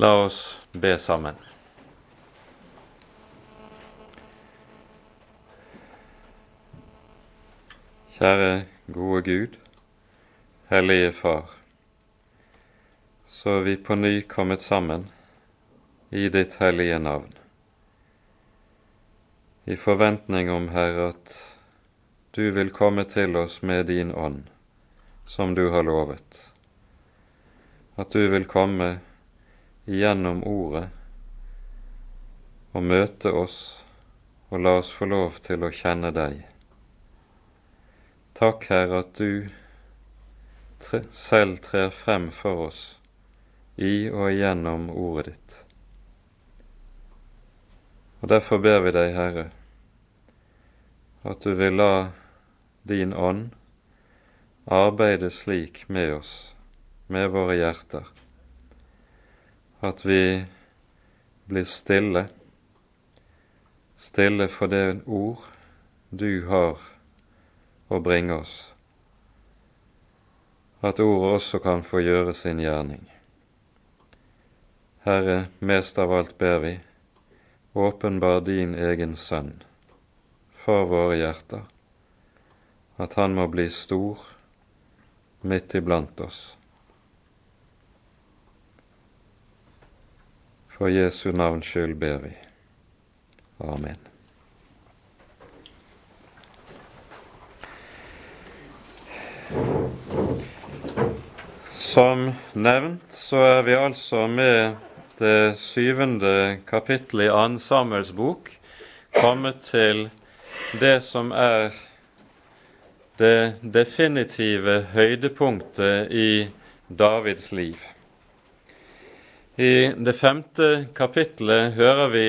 La oss be sammen. Kjære gode Gud, Hellige Far, så er vi på ny kommet sammen i ditt hellige navn, i forventning om, Herre, at du vil komme til oss med din ånd, som du har lovet, at du vil komme gjennom Ordet og møte oss og la oss få lov til å kjenne deg. Takk, Herre, at du tre, selv trer frem for oss i og gjennom ordet ditt. Og Derfor ber vi deg, Herre, at du vil la din ånd arbeide slik med oss, med våre hjerter, at vi blir stille, stille for det ord du har å bringe oss, at ordet også kan få gjøre sin gjerning. Herre, mest av alt ber vi, åpenbar din egen sønn for våre hjerter, at han må bli stor midt iblant oss. For Jesu navns skyld ber vi. Amen. Som nevnt så er vi altså med det syvende kapittelet i Ann Samuels bok kommet til det som er det definitive høydepunktet i Davids liv. I det femte kapittelet hører vi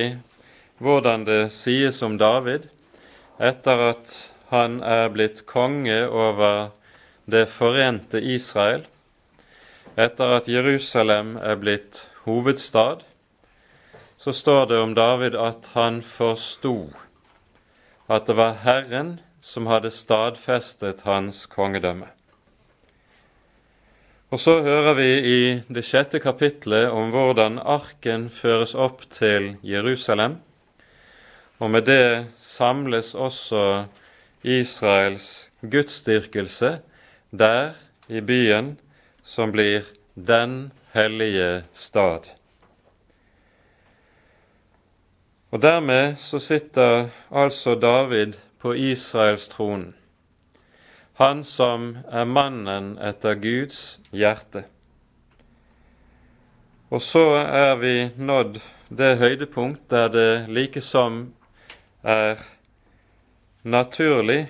hvordan det sies om David etter at han er blitt konge over det forente Israel, etter at Jerusalem er blitt hovedstad, så står det om David at han forsto at det var Herren som hadde stadfestet hans kongedømme. Og så hører vi i det sjette kapitlet om hvordan arken føres opp til Jerusalem, og med det samles også Israels gudsdyrkelse der i byen som blir den hellige stad. Og dermed så sitter altså David på Israels tronen han som er mannen etter Guds hjerte. Og så er vi nådd det høydepunkt der det likesom er naturlig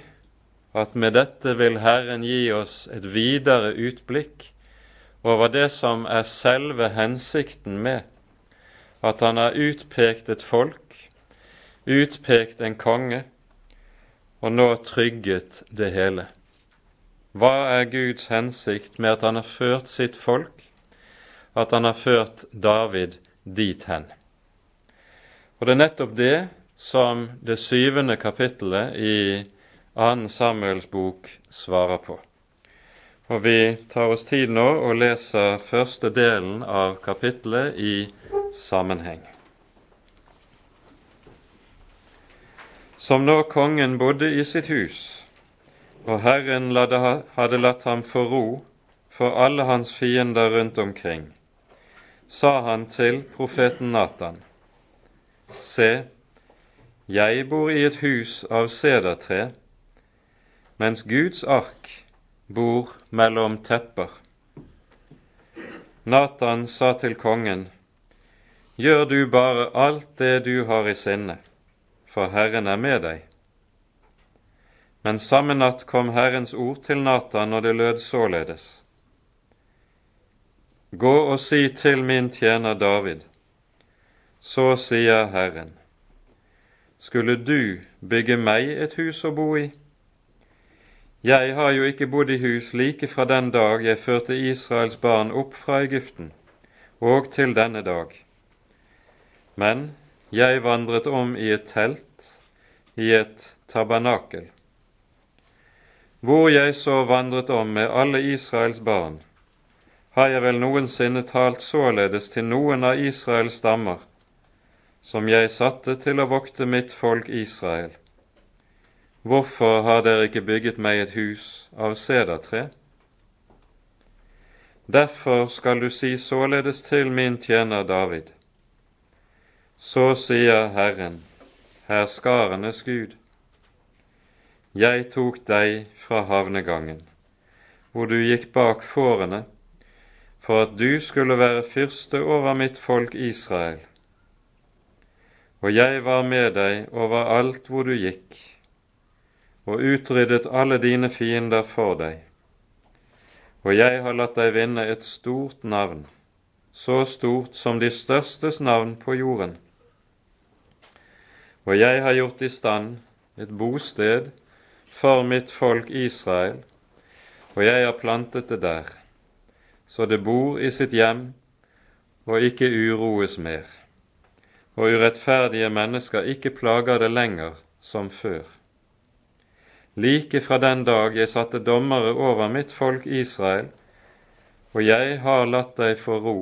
at med dette vil Herren gi oss et videre utblikk over det som er selve hensikten med at han har utpekt et folk, utpekt en konge, og nå trygget det hele. Hva er Guds hensikt med at han har ført sitt folk, at han har ført David dit hen? Og det er nettopp det som det syvende kapittelet i 2. Samuels bok svarer på. Og vi tar oss tid nå og leser første delen av kapittelet i sammenheng. Som når kongen bodde i sitt hus, og Herren hadde latt ham få ro for alle hans fiender rundt omkring, sa han til profeten Natan, Se, jeg bor i et hus av sedertre, mens Guds ark bor mellom tepper. Natan sa til kongen, Gjør du bare alt det du har i sinne, for Herren er med deg. Men samme natt kom Herrens ord til Natan, og det lød således. Gå og si til min tjener David, så sier Herren, skulle du bygge meg et hus å bo i? Jeg har jo ikke bodd i hus like fra den dag jeg førte Israels barn opp fra Egypten, og til denne dag. Men jeg vandret om i et telt, i et tabernakel hvor jeg så vandret om med alle Israels barn, har jeg vel noensinne talt således til noen av Israels stammer, som jeg satte til å vokte mitt folk Israel. Hvorfor har dere ikke bygget meg et hus av sedertre? Derfor skal du si således til min tjener David. Så sier Herren, herskarenes Gud. Jeg tok deg fra havnegangen, hvor du gikk bak fårene for at du skulle være fyrste over mitt folk Israel. Og jeg var med deg over alt hvor du gikk, og utryddet alle dine fiender for deg. Og jeg har latt deg vinne et stort navn, så stort som de størstes navn på jorden. Og jeg har gjort i stand et bosted for mitt folk Israel, og jeg har plantet det der så det bor i sitt hjem og ikke uroes mer, og urettferdige mennesker ikke plager det lenger som før. Like fra den dag jeg satte dommere over mitt folk Israel, og jeg har latt deg få ro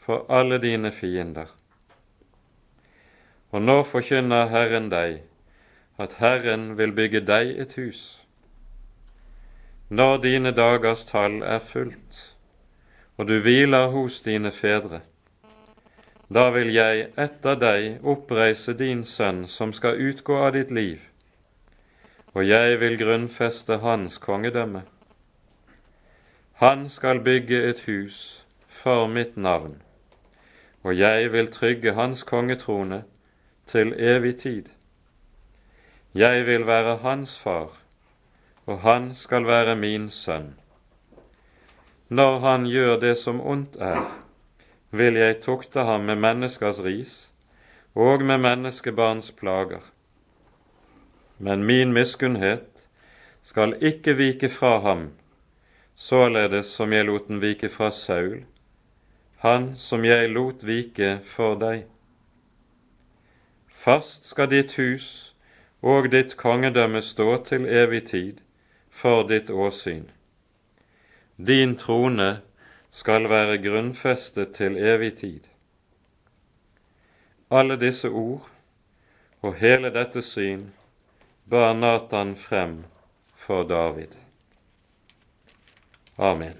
for alle dine fiender. Og nå forkynner Herren deg at Herren vil bygge deg et hus. Når dine dagers tall er fullt, og du hviler hos dine fedre. Da vil jeg etter deg oppreise din sønn som skal utgå av ditt liv, og jeg vil grunnfeste hans kongedømme. Han skal bygge et hus for mitt navn, og jeg vil trygge hans kongetrone til evig tid. Jeg vil være hans far, og han skal være min sønn. Når han gjør det som ondt er, vil jeg tukte ham med menneskers ris og med menneskebarns plager. Men min miskunnhet skal ikke vike fra ham, således som jeg lot den vike fra Saul, han som jeg lot vike for deg. Fast skal ditt hus og ditt kongedømme stå til evig tid for ditt åsyn. Din trone skal være grunnfestet til evig tid. Alle disse ord og hele dette syn bar Natan frem for David. Amen.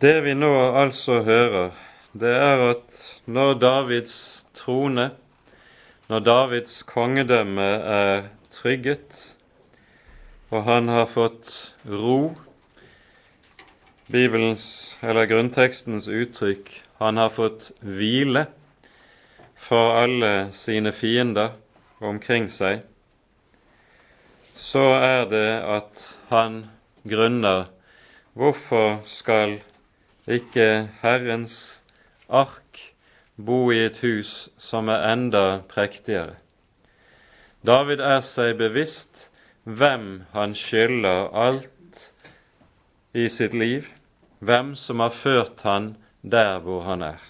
Det vi nå altså hører, det er at når Davids trone når Davids kongedømme er trygget, og han har fått ro Bibelens, eller grunntekstens uttrykk han har fått hvile for alle sine fiender omkring seg, så er det at han grunner hvorfor skal ikke Herrens ark bo i et hus som er enda prektigere. David er seg bevisst hvem han skylder alt i sitt liv, hvem som har ført han der hvor han er.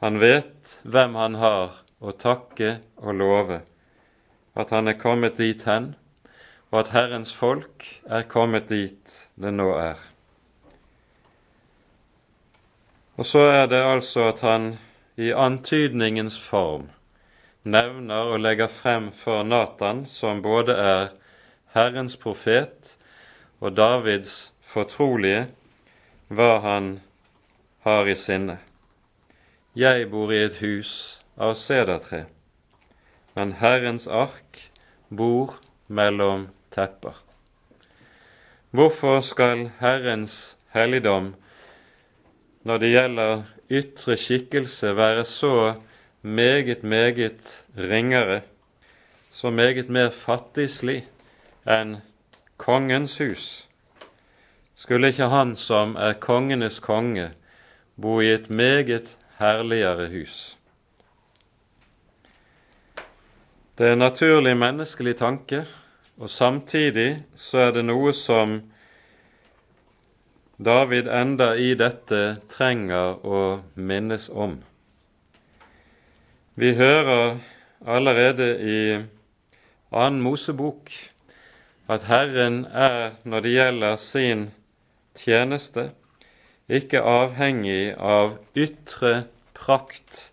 Han vet hvem han har å takke og love, at han er kommet dit hen, og at Herrens folk er kommet dit det nå er. Og så er det altså at han i antydningens form nevner og legger frem for Natan, som både er Herrens profet og Davids fortrolige, hva han har i sinne. Jeg bor i et hus av sedertre, men Herrens ark bor mellom tepper. Hvorfor skal Herrens helligdom når det gjelder ytre skikkelse, være så meget, meget ringere, så meget mer fattigslig enn kongens hus? Skulle ikke han som er kongenes konge, bo i et meget herligere hus? Det er en naturlig menneskelig tanke, og samtidig så er det noe som David enda i dette trenger å minnes om. Vi hører allerede i annen Mosebok at Herren er, når det gjelder sin tjeneste, ikke avhengig av ytre prakt.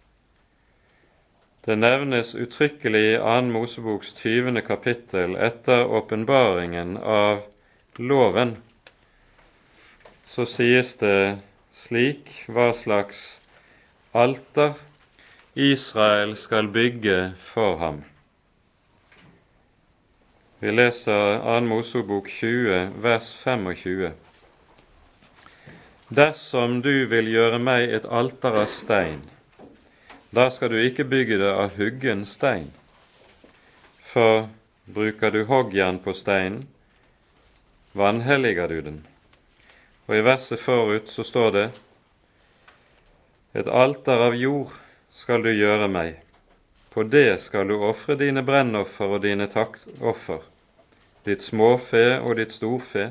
Det nevnes uttrykkelig i 2. Moseboks 20. kapittel etter åpenbaringen av loven. Så sies det slik hva slags alter Israel skal bygge for ham. Vi leser 2. Mosebok 20, vers 25. Dersom du vil gjøre meg et alter av stein, da skal du ikke bygge det av huggen stein. For bruker du hoggjern på steinen, vanhelliger du den. Og i verset forut så står det Et alter av jord skal du gjøre meg, på det skal du ofre dine brennoffer og dine takkoffer, ditt småfe og ditt storfe.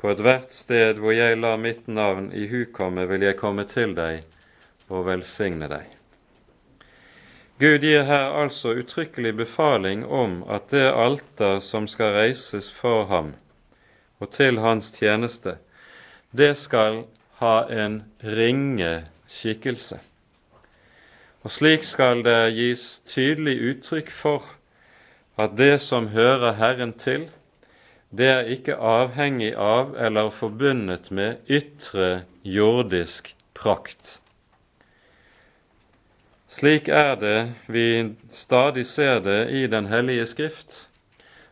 På ethvert sted hvor jeg lar mitt navn i hu komme, vil jeg komme til deg og velsigne deg. Gud gir her altså uttrykkelig befaling om at det alter som skal reises for ham og til hans tjeneste, det skal ha en ringe skikkelse. Og slik skal det gis tydelig uttrykk for at det som hører Herren til, det er ikke avhengig av eller forbundet med ytre jordisk prakt. Slik er det vi stadig ser det i Den hellige skrift,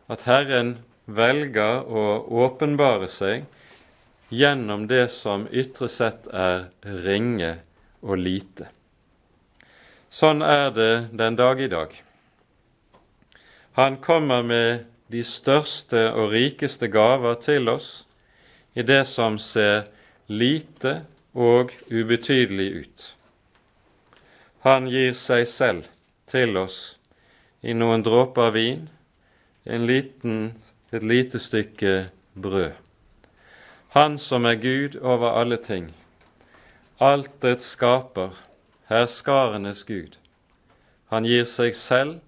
at Herren velger å åpenbare seg gjennom det som ytre sett er ringe og lite. Sånn er det den dag i dag. Han kommer med de største og rikeste gaver til oss i det som ser lite og ubetydelig ut. Han gir seg selv til oss i noen dråper vin, en liten, et lite stykke brød. Han som er Gud over alle ting, altets skaper, herskarenes Gud. Han gir seg selv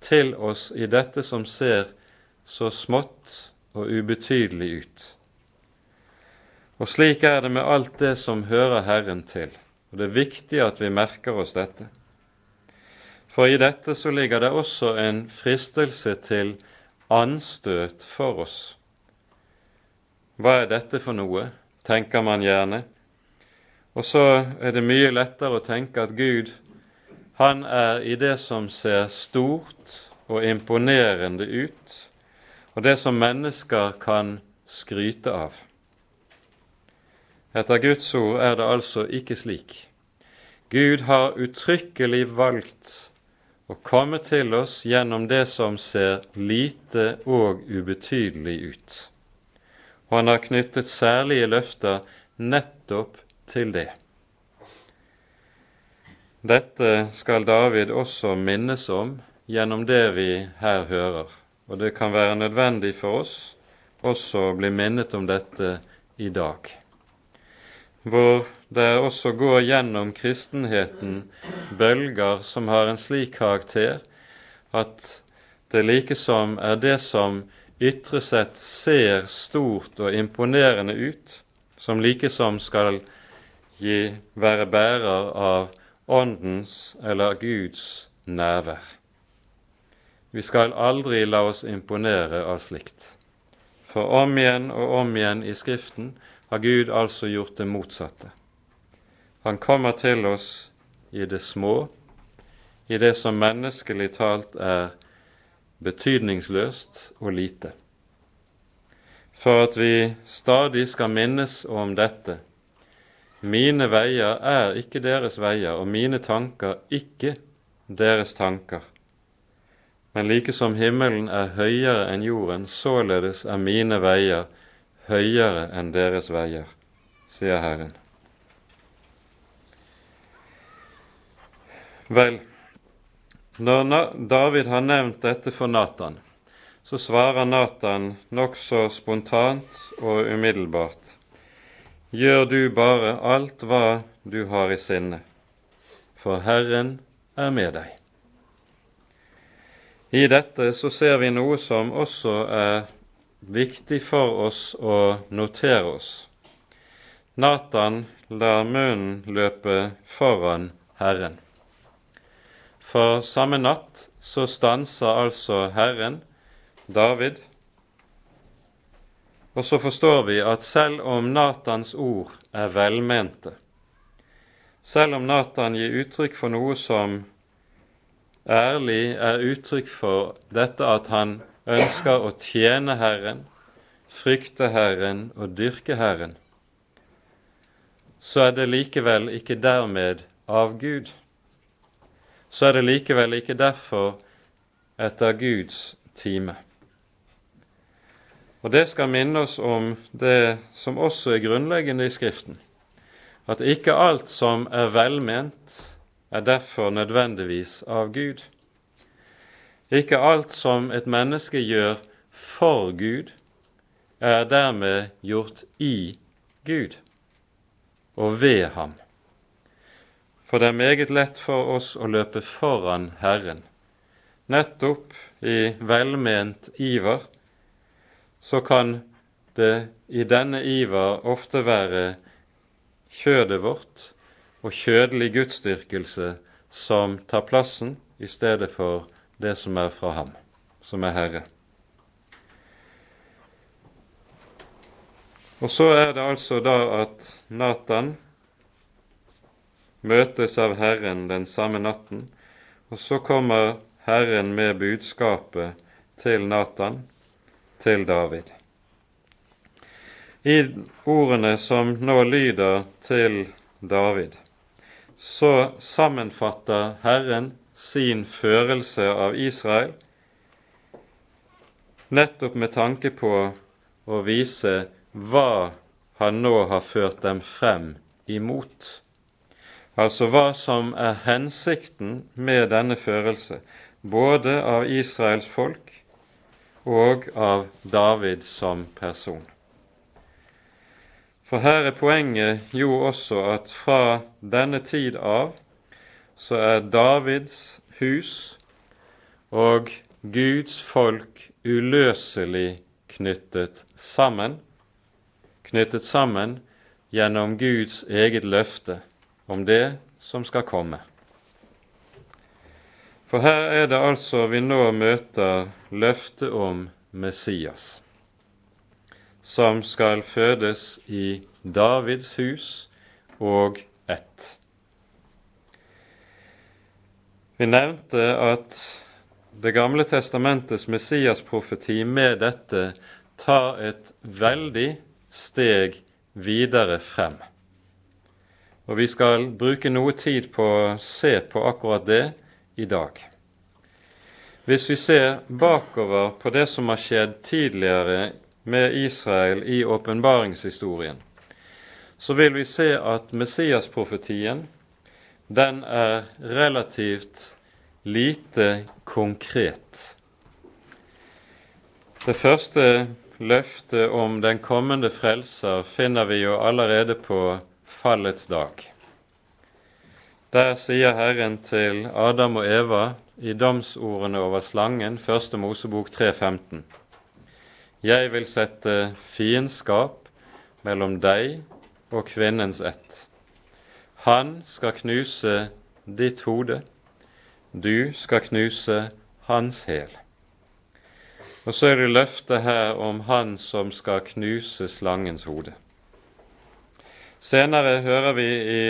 til oss i dette som ser så smått og ubetydelig ut. Og slik er det med alt det som hører Herren til. Og det er viktig at vi merker oss dette. For i dette så ligger det også en fristelse til anstøt for oss. Hva er dette for noe, tenker man gjerne. Og så er det mye lettere å tenke at Gud, han er i det som ser stort og imponerende ut, og det som mennesker kan skryte av. Etter Guds ord er det altså ikke slik. Gud har uttrykkelig valgt å komme til oss gjennom det som ser lite og ubetydelig ut. Og han har knyttet særlige løfter nettopp til det. Dette skal David også minnes om gjennom det vi her hører, og det kan være nødvendig for oss også å bli minnet om dette i dag. Hvor det også går gjennom kristenheten bølger som har en slik karakter at det likesom er det som ytre sett ser stort og imponerende ut, som likesom skal gi, være bærer av Åndens eller Guds nærvær. Vi skal aldri la oss imponere av slikt. For om igjen og om igjen i Skriften har Gud altså gjort det motsatte. Han kommer til oss i det små, i det som menneskelig talt er betydningsløst og lite. For at vi stadig skal minnes om dette, mine veier er ikke deres veier, og mine tanker ikke deres tanker. Men like som himmelen er høyere enn jorden, således er mine veier høyere enn deres veier, sier Herren. Vel, når David har nevnt dette for Natan, så svarer Natan nokså spontant og umiddelbart. Gjør du bare alt hva du har i sinne, for Herren er med deg. I dette så ser vi noe som også er viktig for oss å notere oss. Natan lar munnen løpe foran Herren. For samme natt så stanser altså Herren David. Og så forstår vi at selv om Natans ord er velmente, selv om Natan gir uttrykk for noe som ærlig er uttrykk for dette at han ønsker å tjene Herren, frykte Herren og dyrke Herren, så er det likevel ikke dermed av Gud. Så er det likevel ikke derfor etter Guds time. Og det skal minne oss om det som også er grunnleggende i Skriften, at ikke alt som er velment, er derfor nødvendigvis av Gud. Ikke alt som et menneske gjør for Gud, er dermed gjort i Gud og ved ham. For det er meget lett for oss å løpe foran Herren. Nettopp i velment iver så kan det i denne iver ofte være kjødet vårt og kjødelig gudsdyrkelse som tar plassen i stedet for det som er fra ham, som er Herre. Og så er det altså da at Natan møtes av Herren den samme natten, og så kommer Herren med budskapet til Natan, til David. I ordene som nå lyder til David, så sammenfatter Herren sin førelse av Israel nettopp med tanke på å vise hva han nå har ført dem frem imot. Altså hva som er hensikten med denne førelse, både av Israels folk og av David som person. For her er poenget jo også at fra denne tid av så er Davids hus og Guds folk uløselig knyttet sammen, knyttet sammen gjennom Guds eget løfte om det som skal komme. For her er det altså vi nå møter løftet om Messias som skal fødes i Davids hus og ett. Vi nevnte at Det gamle testamentets Messias-profeti med dette tar et veldig steg videre frem. Og vi skal bruke noe tid på å se på akkurat det i dag. Hvis vi ser bakover på det som har skjedd tidligere med Israel i åpenbaringshistorien, så vil vi se at Messias-profetien den er relativt lite konkret. Det første løftet om den kommende frelser finner vi jo allerede på fallets dag. Der sier Herren til Adam og Eva i domsordene over slangen, 1. Mosebok 3.15. Jeg vil sette fiendskap mellom deg og kvinnens ett. Han skal knuse ditt hode, du skal knuse hans hæl. Og så er det løftet her om han som skal knuse slangens hode. Senere hører vi i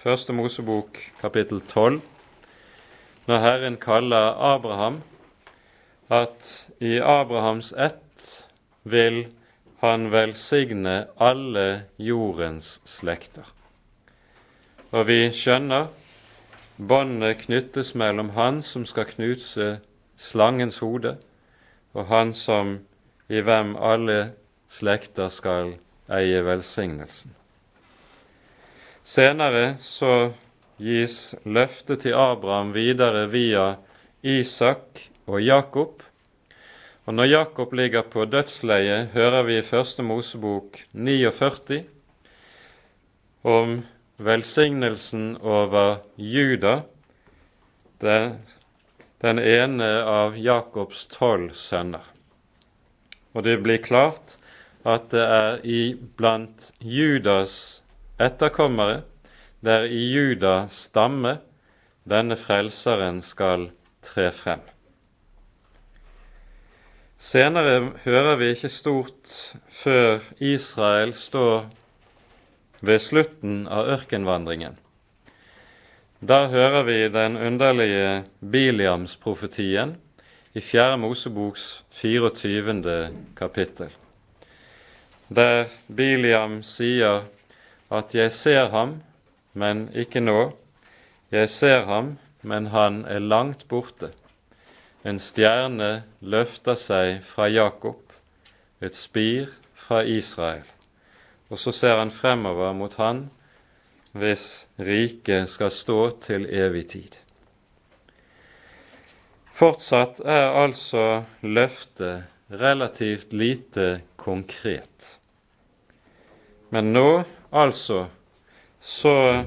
Første Mosebok kapittel 12, når Herren kaller Abraham, at i Abrahams ett vil han velsigne alle jordens slekter. Og vi skjønner båndet knyttes mellom han som skal knuse slangens hode, og han som i hvem alle slekter skal eie velsignelsen. Senere så gis løftet til Abraham videre via Isak og Jakob, og Når Jakob ligger på dødsleiet, hører vi i Første Mosebok 49 om velsignelsen over Juda, den ene av Jakobs tolv sønner. Og det blir klart at det er i blant Judas etterkommere, det er i Judas stamme, denne frelseren skal tre frem. Senere hører vi ikke stort før Israel står ved slutten av ørkenvandringen. Der hører vi den underlige Biliams-profetien i 4. Moseboks 24. kapittel, der Biliam sier at 'jeg ser ham, men ikke nå', 'jeg ser ham, men han er langt borte'. En stjerne løfter seg fra Jakob, et spir fra Israel. Og så ser han fremover mot han hvis riket skal stå til evig tid. Fortsatt er altså løftet relativt lite konkret. Men nå, altså, så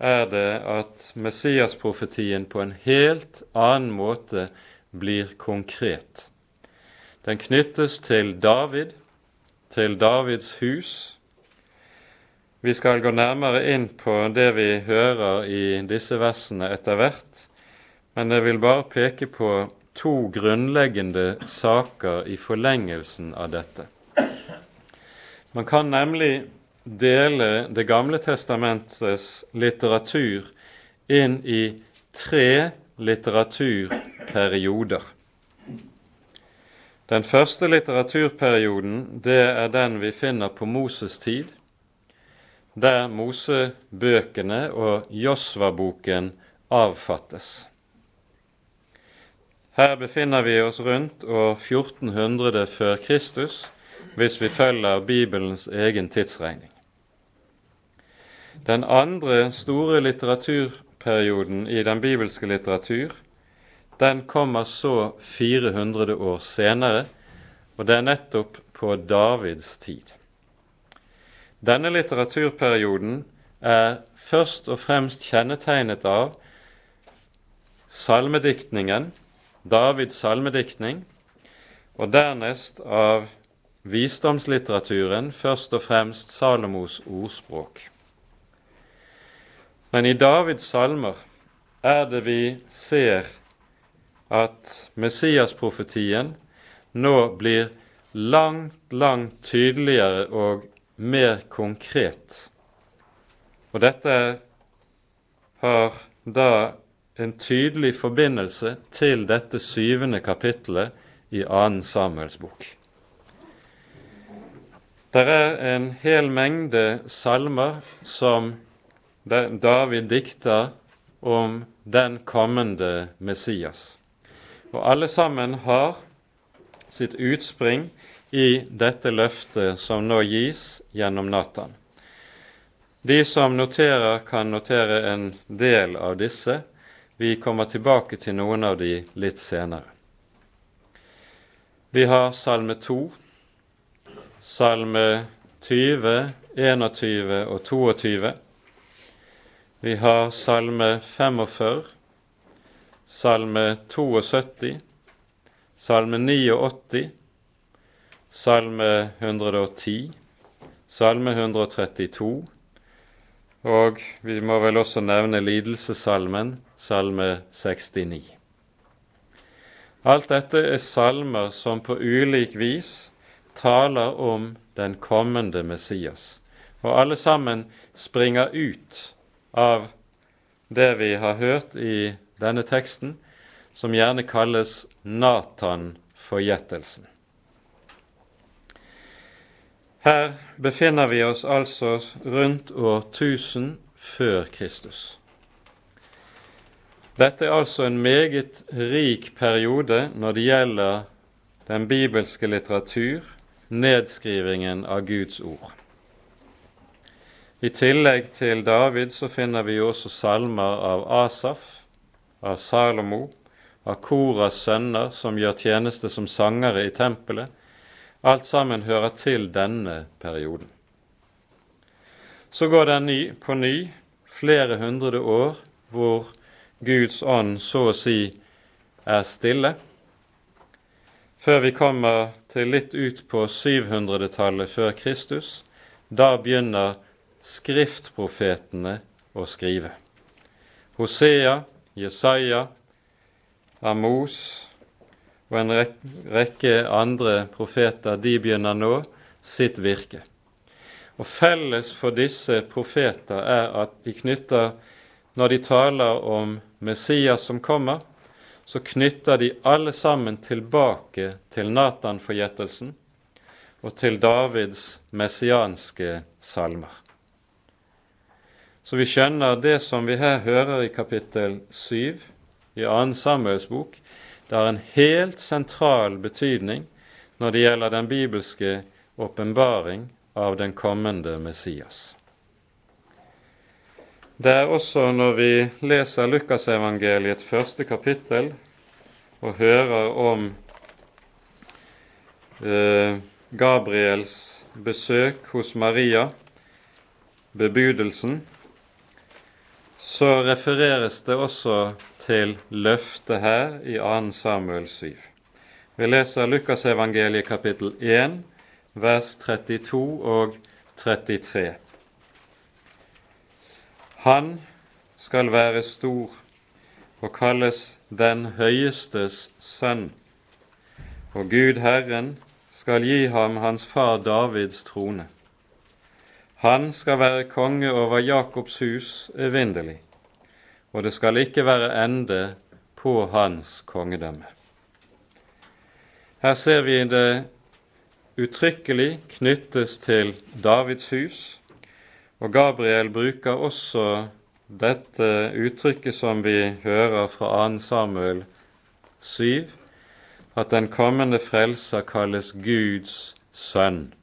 er det at Messias-profetien på en helt annen måte blir konkret. Den knyttes til David, til Davids hus, vi skal gå nærmere inn på det vi hører i disse versene etter hvert, men jeg vil bare peke på to grunnleggende saker i forlengelsen av dette. Man kan nemlig dele Det gamle testamentets litteratur inn i tre litteraturperioder. Den første litteraturperioden det er den vi finner på Moses tid, der Mosebøkene og Josva-boken avfattes. Her befinner vi oss rundt år 1400 før Kristus, hvis vi følger Bibelens egen tidsregning. Den andre store litteraturperioden i den bibelske litteratur, den kommer så 400 år senere, og det er nettopp på Davids tid. Denne litteraturperioden er først og fremst kjennetegnet av salmediktningen, Davids salmediktning, og dernest av visdomslitteraturen, først og fremst Salomos ordspråk. Men i Davids salmer er det vi ser at Messias-profetien nå blir langt, langt tydeligere og mer konkret. Og dette har da en tydelig forbindelse til dette syvende kapittelet i annen Samuels bok. Det er en hel mengde salmer som David dikter om den kommende Messias. Og alle sammen har sitt utspring i dette løftet som nå gis gjennom Natan. De som noterer, kan notere en del av disse. Vi kommer tilbake til noen av de litt senere. Vi har Salme 2, Salme 20, 21 og 22. Vi har Salme 45, Salme 72, Salme 89, Salme 110, Salme 132, og vi må vel også nevne lidelsessalmen, Salme 69. Alt dette er salmer som på ulik vis taler om den kommende Messias, og alle sammen springer ut av det vi har hørt i denne teksten, som gjerne kalles Natan-forgjettelsen. Her befinner vi oss altså rundt år 1000 før Kristus. Dette er altså en meget rik periode når det gjelder den bibelske litteratur, nedskrivingen av Guds ord. I tillegg til David så finner vi også salmer av Asaf, av Salomo, av Koras sønner, som gjør tjeneste som sangere i tempelet, Alt sammen hører til denne perioden. Så går det ny, på ny flere hundre år hvor Guds ånd så å si er stille, før vi kommer til litt ut på 700-tallet før Kristus. Da begynner skriftprofetene å skrive. Hosea, Jesaja, Amos og en rekke andre profeter de begynner nå sitt virke. Og Felles for disse profeter er at de knytter, når de taler om Messias som kommer, så knytter de alle sammen tilbake til Natan-forgjettelsen og til Davids messianske salmer. Så vi skjønner det som vi her hører i kapittel 7 i 2. Samuels bok, det har en helt sentral betydning når det gjelder den bibelske åpenbaring av den kommende Messias. Det er også når vi leser Lukasevangeliets første kapittel og hører om eh, Gabriels besøk hos Maria, bebudelsen, så refereres det også til løftet her i 2. Samuel 7. Vi leser Lukasevangeliet kapittel 1, vers 32 og 33. Han skal være stor og kalles Den høyestes sønn, og Gud Herren skal gi ham hans far Davids trone. Han skal være konge over Jakobs hus evinnelig, og det skal ikke være ende på hans kongedømme. Her ser vi det uttrykkelig knyttes til Davids hus, og Gabriel bruker også dette uttrykket som vi hører fra 2. Samuel 7, at den kommende frelser kalles Guds sønn.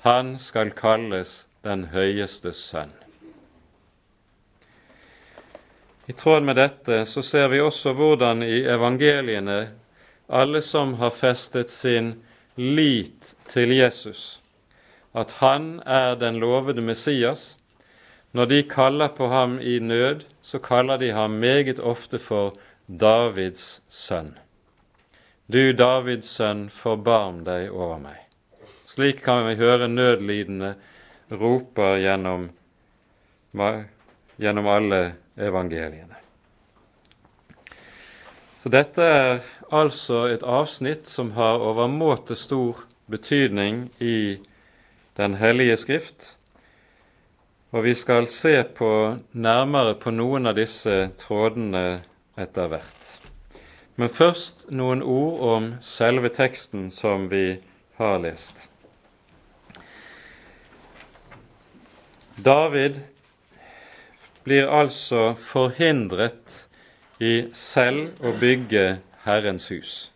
Han skal kalles den høyeste sønn. I tråd med dette så ser vi også hvordan i evangeliene alle som har festet sin lit til Jesus, at han er den lovede Messias. Når de kaller på ham i nød, så kaller de ham meget ofte for Davids sønn. Du Davids sønn, forbarm deg over meg. Slik kan vi høre nødlidende roper gjennom, gjennom alle evangeliene. Så Dette er altså et avsnitt som har overmåte stor betydning i den hellige Skrift. Og vi skal se på nærmere på noen av disse trådene etter hvert. Men først noen ord om selve teksten som vi har lest. David blir altså forhindret i selv å bygge Herrens hus.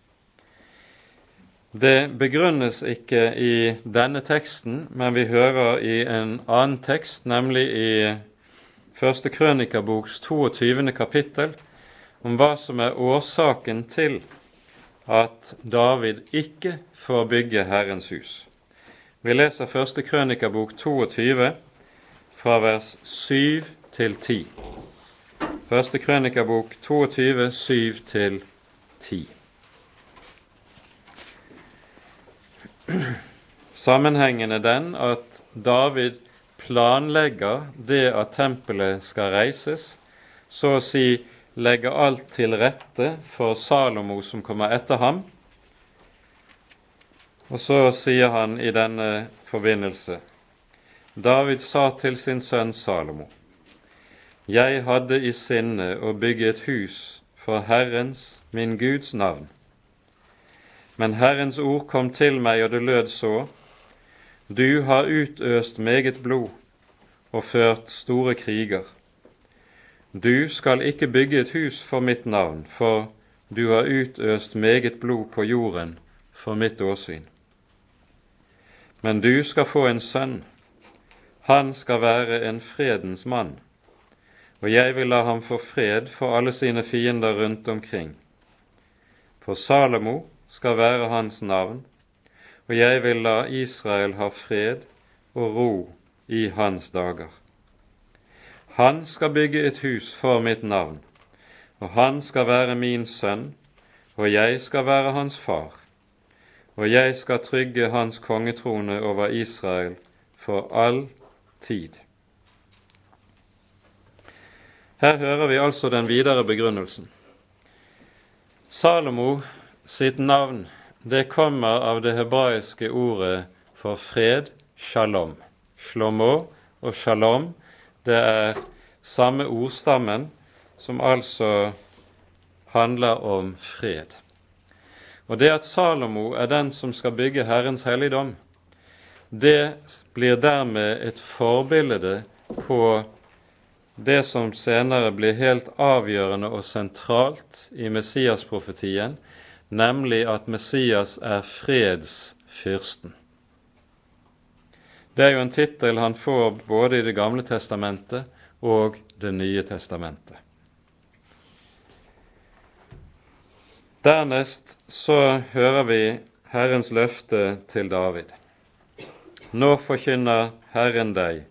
Det begrunnes ikke i denne teksten, men vi hører i en annen tekst, nemlig i Første krønikaboks 22. kapittel, om hva som er årsaken til at David ikke får bygge Herrens hus. Vi leser Første krønikabok 22 fra vers 7 til 10. Første krønikabok 22, 7 til 10. Sammenhengen er den at David planlegger det at tempelet skal reises, så å si legger alt til rette for Salomo som kommer etter ham. Og så sier han i denne forbindelse David sa til sin sønn Salomo, Jeg hadde i sinne å bygge et hus for Herrens, min Guds navn, men Herrens ord kom til meg, og det lød så:" Du har utøst meget blod og ført store kriger. Du skal ikke bygge et hus for mitt navn, for du har utøst meget blod på jorden for mitt åsyn. Men du skal få en sønn, han skal være en fredens mann, og jeg vil la ham få fred for alle sine fiender rundt omkring. For Salomo skal være hans navn, og jeg vil la Israel ha fred og ro i hans dager. Han skal bygge et hus for mitt navn, og han skal være min sønn, og jeg skal være hans far, og jeg skal trygge hans kongetrone over Israel for all tid. Her hører vi altså den videre begrunnelsen. Salomo sitt navn det kommer av det hebraiske ordet for fred, shalom. Shlomo og shalom, det er samme ordstammen som altså handler om fred. Og det at Salomo er den som skal bygge Herrens helligdom, det blir dermed et forbilde på det som senere blir helt avgjørende og sentralt i Messias-profetien, nemlig at Messias er fredsfyrsten. Det er jo en tittel han får både i Det gamle testamentet og Det nye testamentet. Dernest så hører vi Herrens løfte til David. Nå forkynner Herren deg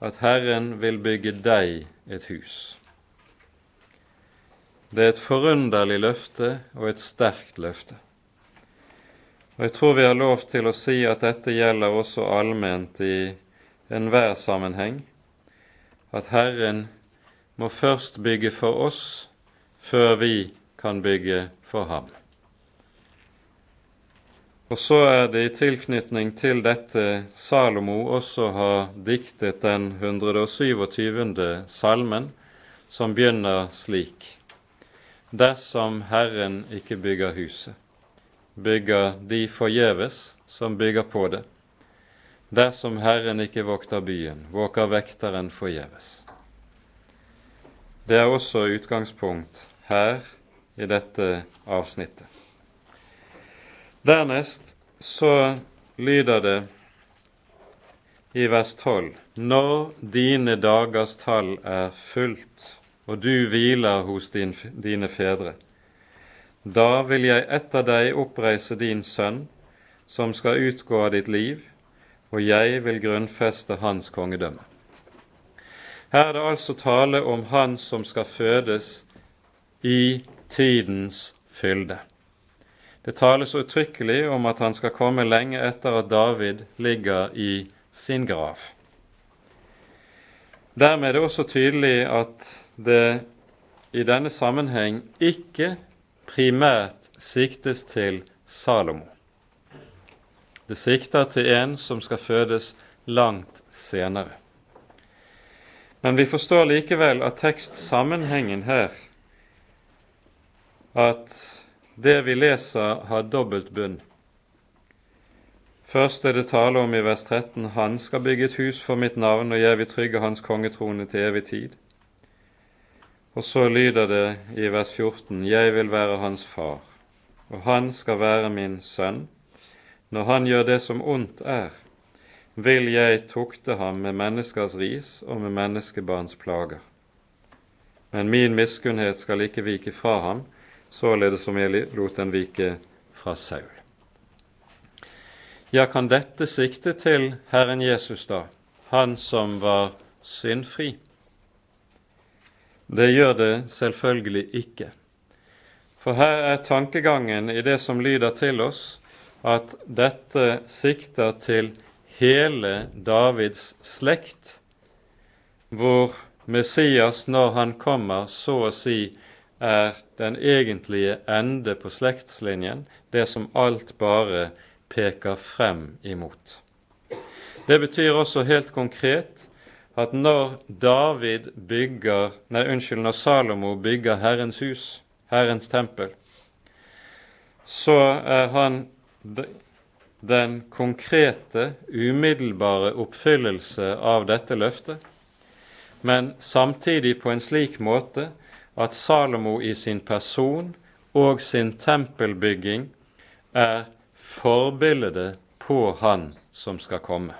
at Herren vil bygge deg et hus. Det er et forunderlig løfte og et sterkt løfte. Og Jeg tror vi har lov til å si at dette gjelder også allment i enhver sammenheng, at Herren må først bygge for oss før vi kan bygge for ham. Og så er det i tilknytning til dette Salomo også har diktet den 127. salmen, som begynner slik. Dersom Herren ikke bygger huset, bygger de forgjeves som bygger på det. Dersom Herren ikke vokter byen, våker vekteren forgjeves. Det er også utgangspunkt her i dette avsnittet. Dernest så lyder det i vers 12.: Når dine dagers tall er fullt, og du hviler hos din, dine fedre, da vil jeg etter deg oppreise din sønn, som skal utgå av ditt liv, og jeg vil grunnfeste hans kongedømme. Her er det altså tale om han som skal fødes i tidens fylde. Det tales uttrykkelig om at han skal komme lenge etter at David ligger i sin grav. Dermed er det også tydelig at det i denne sammenheng ikke primært siktes til Salomo. Det sikter til en som skal fødes langt senere. Men vi forstår likevel av tekstsammenhengen her at det vi leser, har dobbelt bunn. Først er det tale om i vers 13 Han skal bygge et hus for mitt navn, og jeg vil trygge hans kongetrone til evig tid. Og så lyder det i vers 14 Jeg vil være hans far, og han skal være min sønn. Når han gjør det som ondt er, vil jeg tukte ham med menneskers ris og med menneskebarns plager. Men min miskunnhet skal ikke vike fra ham, således som jeg lot den vike fra Saul. Ja, kan dette sikte til Herren Jesus, da, han som var syndfri? Det gjør det selvfølgelig ikke. For her er tankegangen i det som lyder til oss, at dette sikter til hele Davids slekt, hvor Messias, når han kommer, så å si er den egentlige ende på slektslinjen, det som alt bare peker frem imot. Det betyr også helt konkret at når David bygger, nei, unnskyld, når Salomo bygger Herrens hus, Herrens tempel, så er han den konkrete, umiddelbare oppfyllelse av dette løftet, men samtidig på en slik måte at Salomo i sin person og sin tempelbygging er forbildet på Han som skal komme.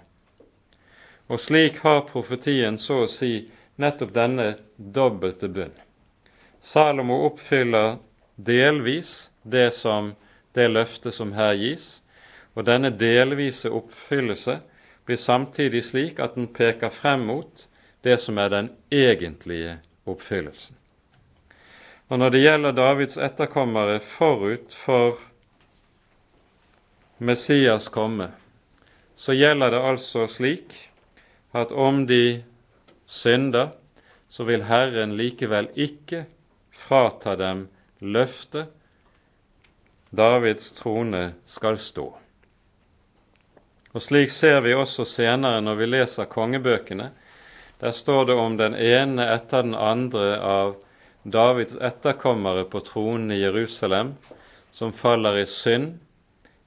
Og slik har profetien så å si nettopp denne dobbelte bunn. Salomo oppfyller delvis det, som, det løftet som her gis, og denne delvise oppfyllelse blir samtidig slik at den peker frem mot det som er den egentlige oppfyllelsen. Og når det gjelder Davids etterkommere forut for Messias komme, så gjelder det altså slik at om de synder, så vil Herren likevel ikke frata dem løftet Davids trone skal stå. Og Slik ser vi også senere når vi leser kongebøkene. Der står det om den ene etter den andre av Davids etterkommere på tronen i Jerusalem, som faller i synd,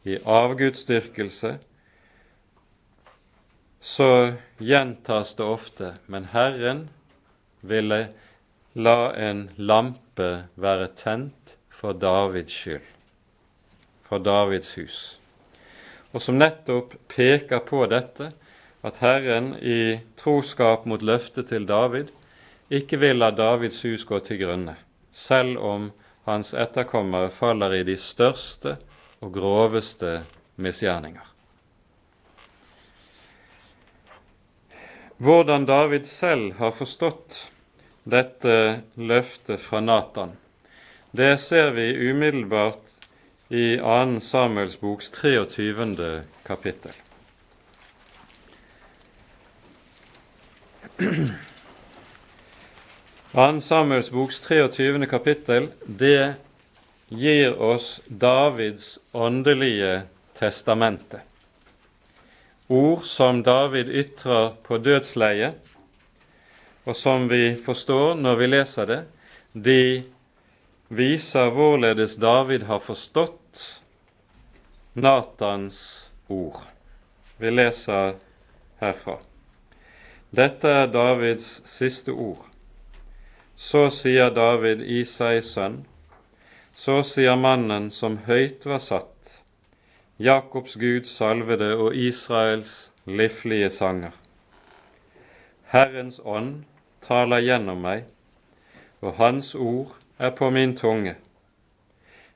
i avgudsdyrkelse, så gjentas det ofte, men Herren ville la en lampe være tent for Davids skyld, for Davids hus. Og som nettopp peker på dette, at Herren i troskap mot løftet til David ikke vil la Davids hus gå til grunne, selv om hans etterkommere faller i de største og groveste misgjerninger. Hvordan David selv har forstått dette løftet fra Natan, det ser vi umiddelbart i 2. Samuels boks 23. kapittel. 2. Samuels boks 23. kapittel det gir oss Davids åndelige testamente. Ord som David ytrer på dødsleiet, og som vi forstår når vi leser det, de viser hvorledes David har forstått Natans ord. Vi leser herfra. Dette er Davids siste ord. Så sier David Isais sønn, så sier mannen som høyt var satt, Jakobs Gud salvede og Israels liflige sanger. Herrens ånd taler gjennom meg, og Hans ord er på min tunge.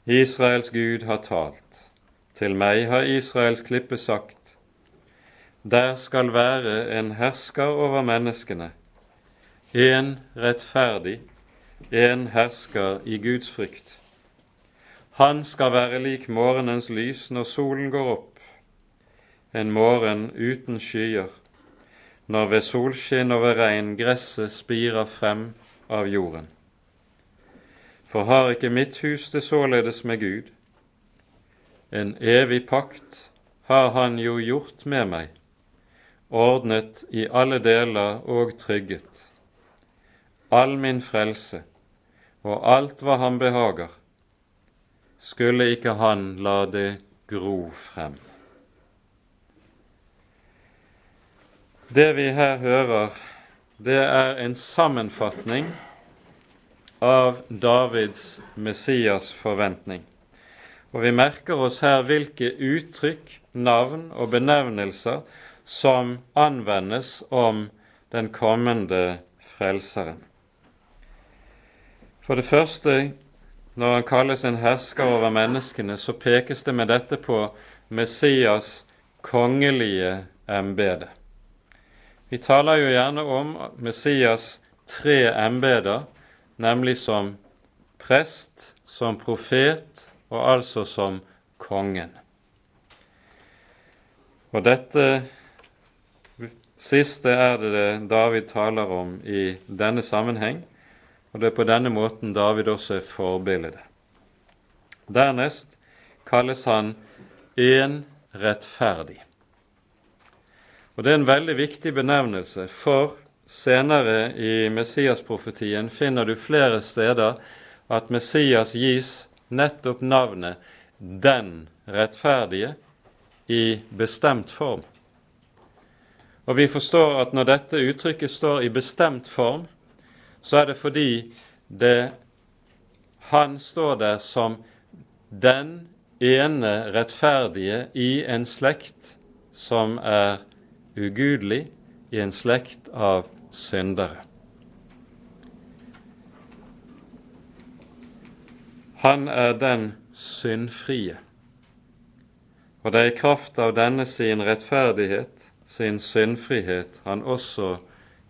Israels Gud har talt. Til meg har Israels klippe sagt. Der skal være en hersker over menneskene en rettferdig, en hersker i Guds frykt. Han skal være lik morgenens lys når solen går opp, en morgen uten skyer, når ved solskinn og ved regn gresset spirer frem av jorden. For har ikke mitt hus det således med Gud? En evig pakt har han jo gjort med meg, ordnet i alle deler og trygget all min frelse og alt hva han behager, skulle ikke han la det gro frem. Det vi her hører, det er en sammenfatning av Davids Messias-forventning. Og vi merker oss her hvilke uttrykk, navn og benevnelser som anvendes om den kommende frelseren. For det første, når han kalles en hersker over menneskene, så pekes det med dette på Messias kongelige embete. Vi taler jo gjerne om Messias tre embeder, nemlig som prest, som profet og altså som kongen. Og dette siste er det David taler om i denne sammenheng, og det er på denne måten David også er forbildet. Dernest kalles han en rettferdig. Og Det er en veldig viktig benevnelse, for senere i Messias-profetien finner du flere steder at Messias gis nettopp navnet Den rettferdige i bestemt form. Og vi forstår at når dette uttrykket står i bestemt form, så er det fordi det, han står der som den ene rettferdige i en slekt som er ugudelig, i en slekt av syndere. Han er den syndfrie, og det er i kraft av denne sin rettferdighet, sin syndfrihet, han også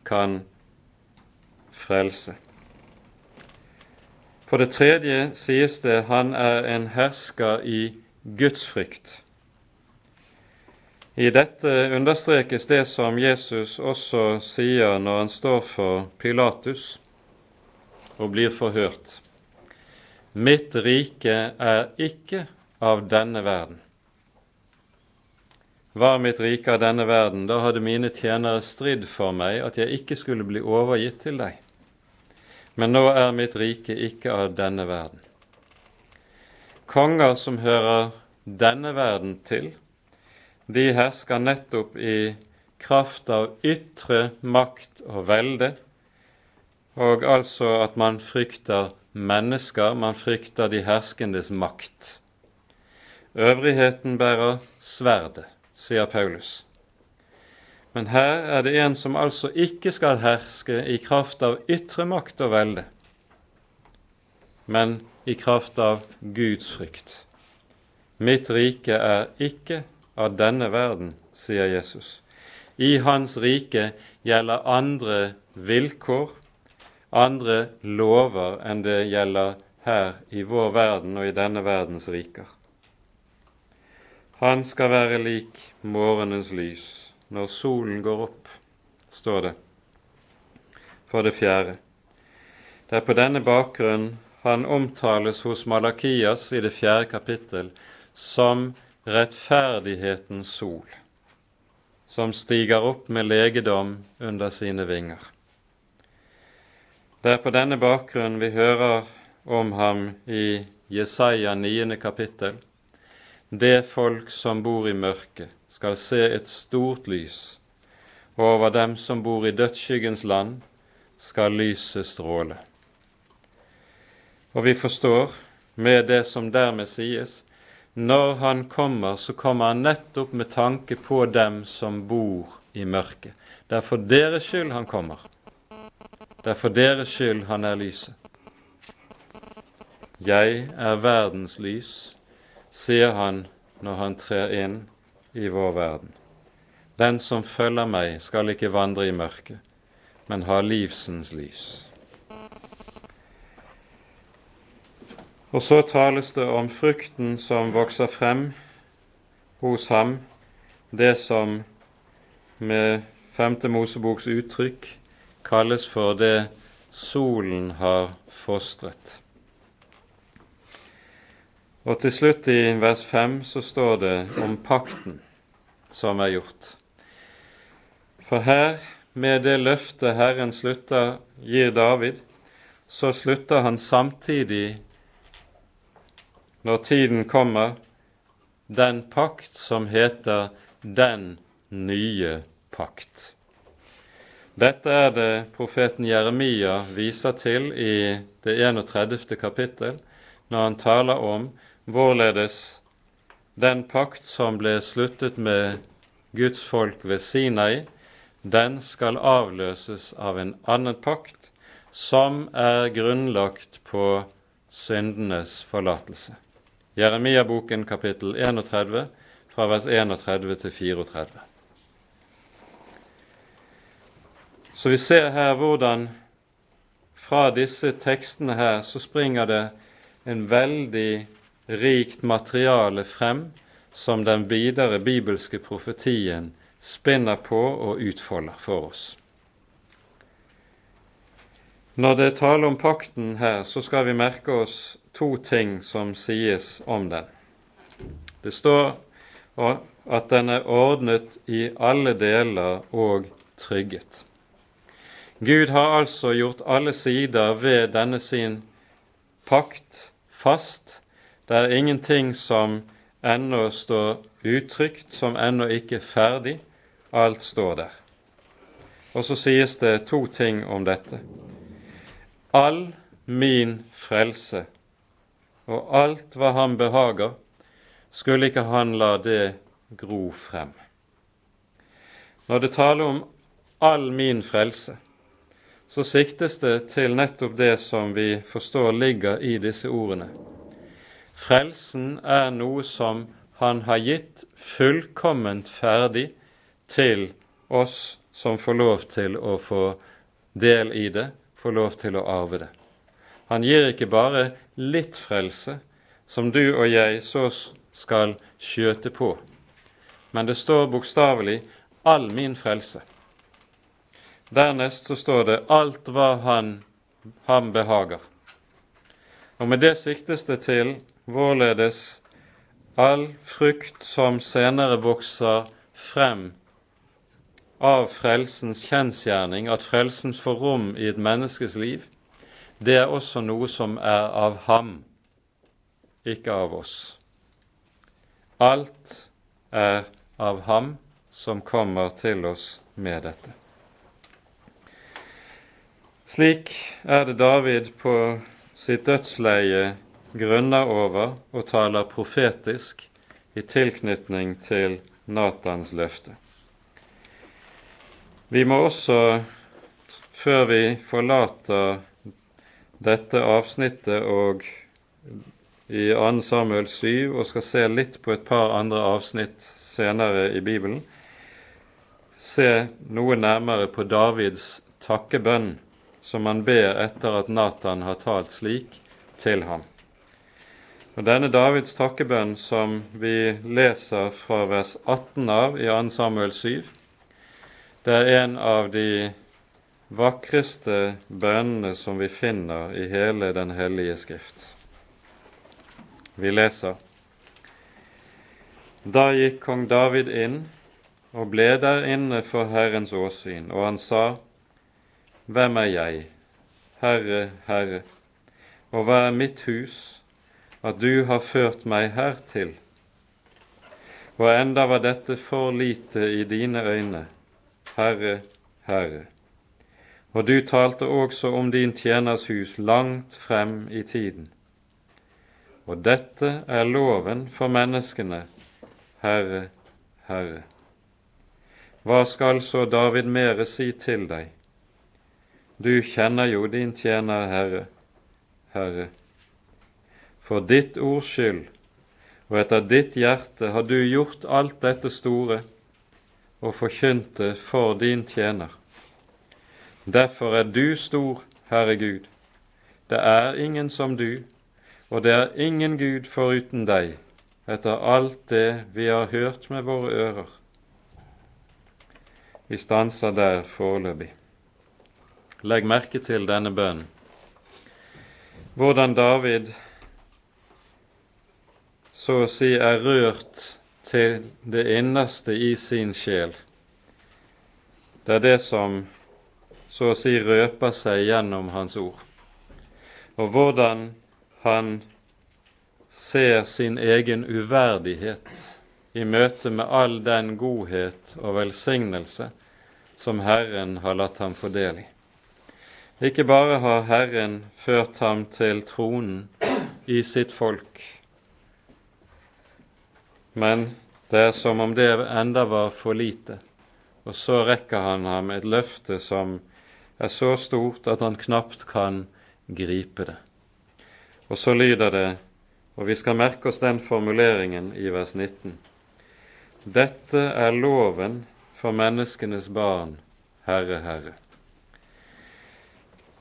kan frelse. For det tredje sies det han er en hersker i gudsfrykt. I dette understrekes det som Jesus også sier når han står for Pilatus og blir forhørt. Mitt rike er ikke av denne verden. Var mitt rike av denne verden, da hadde mine tjenere stridd for meg at jeg ikke skulle bli overgitt til deg. Men nå er mitt rike ikke av denne verden. Konger som hører denne verden til, de hersker nettopp i kraft av ytre makt og velde, og altså at man frykter mennesker, man frykter de herskendes makt. Øvrigheten bærer sverdet, sier Paulus. Men her er det en som altså ikke skal herske i kraft av ytre makt og velde, men i kraft av Guds frykt. Mitt rike er ikke av denne verden, sier Jesus. I Hans rike gjelder andre vilkår, andre lover enn det gjelder her i vår verden og i denne verdens riker. Han skal være lik morgenens lys når solen går opp, står det. For det fjerde. Det er på denne bakgrunn han omtales hos Malakias i det fjerde kapittel som rettferdighetens sol, som stiger opp med legedom under sine vinger. Det er på denne bakgrunn vi hører om ham i Jesaja 9. kapittel. Det folk som bor i mørket, skal se et stort lys, og over dem som bor i dødsskyggens land, skal lyset stråle. Og vi forstår, med det som dermed sies, når han kommer, så kommer han nettopp med tanke på dem som bor i mørket. Det er for deres skyld han kommer. Det er for deres skyld han er lyset. Jeg er verdens lys, sier han når han trer inn i vår verden. Den som følger meg, skal ikke vandre i mørket, men ha livsens lys. Og så tales det om frukten som vokser frem hos ham, det som med Femte Moseboks uttrykk kalles for det solen har fostret. Og til slutt i vers 5 så står det om pakten som er gjort. For her, med det løftet Herren slutter, gir David, så slutter han samtidig når tiden kommer, den pakt som heter den nye pakt. Dette er det profeten Jeremia viser til i det 31. kapittel, når han taler om hvorledes den pakt som ble sluttet med Guds folk ved Sinai, den skal avløses av en annen pakt som er grunnlagt på syndenes forlatelse. Jeremia-boken kapittel 31 fra vers 31 til 34. Så vi ser her hvordan fra disse tekstene her så springer det en veldig rikt materiale frem som den videre bibelske profetien spinner på og utfolder for oss. Når det er tale om pakten her, så skal vi merke oss to ting som sies om den. Det står at den er ordnet i alle deler og trygget. Gud har altså gjort alle sider ved denne sin pakt fast. Det er ingenting som ennå står utrygt, som ennå ikke er ferdig. Alt står der. Og så sies det to ting om dette. All min frelse og alt hva han behager, skulle ikke han la det gro frem. Når det taler om all min frelse, så siktes det til nettopp det som vi forstår ligger i disse ordene. Frelsen er noe som han har gitt fullkomment ferdig til oss som får lov til å få del i det, får lov til å arve det. Han gir ikke bare litt frelse, som du og jeg så skal skjøte på, men det står bokstavelig 'all min frelse'. Dernest så står det 'alt hva han, ham behager'. Og med det siktes det til hvorledes all frukt som senere vokser frem av frelsens kjensgjerning, at frelsen får rom i et menneskes liv, det er også noe som er av ham, ikke av oss. Alt er av ham som kommer til oss med dette. Slik er det David på sitt dødsleie grunner over og taler profetisk i tilknytning til Natans løfte. Vi må også, før vi forlater dette avsnittet og i 2. Samuel 7 og skal se litt på et par andre avsnitt senere i Bibelen, se noe nærmere på Davids takkebønn som han ber etter at Natan har talt slik til ham. Og Denne Davids takkebønn som vi leser fra vers 18 av i 2. Samuel 7, det er en av de vakreste bønnene som vi finner i hele Den hellige skrift. Vi leser Da gikk kong David inn og ble der inne for Herrens åsyn, og han sa, Hvem er jeg, Herre, Herre, og hva er mitt hus, at du har ført meg hertil? Og enda var dette for lite i dine øyne, Herre, Herre. Og du talte også om din tjeners hus langt frem i tiden. Og dette er loven for menneskene, Herre, Herre. Hva skal så David mere si til deg? Du kjenner jo din tjener, Herre, Herre. For ditt ords skyld og etter ditt hjerte har du gjort alt dette store og forkynt det for din tjener. Derfor er du stor, Herre Gud. Det er ingen som du, og det er ingen Gud foruten deg, etter alt det vi har hørt med våre ører. Vi stanser der foreløpig. Legg merke til denne bønnen. Hvordan David så å si er rørt til det innerste i sin sjel. Det er det som så å si røper seg gjennom hans ord. Og hvordan han ser sin egen uverdighet i møte med all den godhet og velsignelse som Herren har latt ham få del i. Ikke bare har Herren ført ham til tronen i sitt folk, men det er som om det enda var for lite. Og så rekker han ham et løfte som er så stort at han knapt kan gripe det. Og så lyder det, og vi skal merke oss den formuleringen i vers 19. Dette er loven for menneskenes barn, Herre, Herre.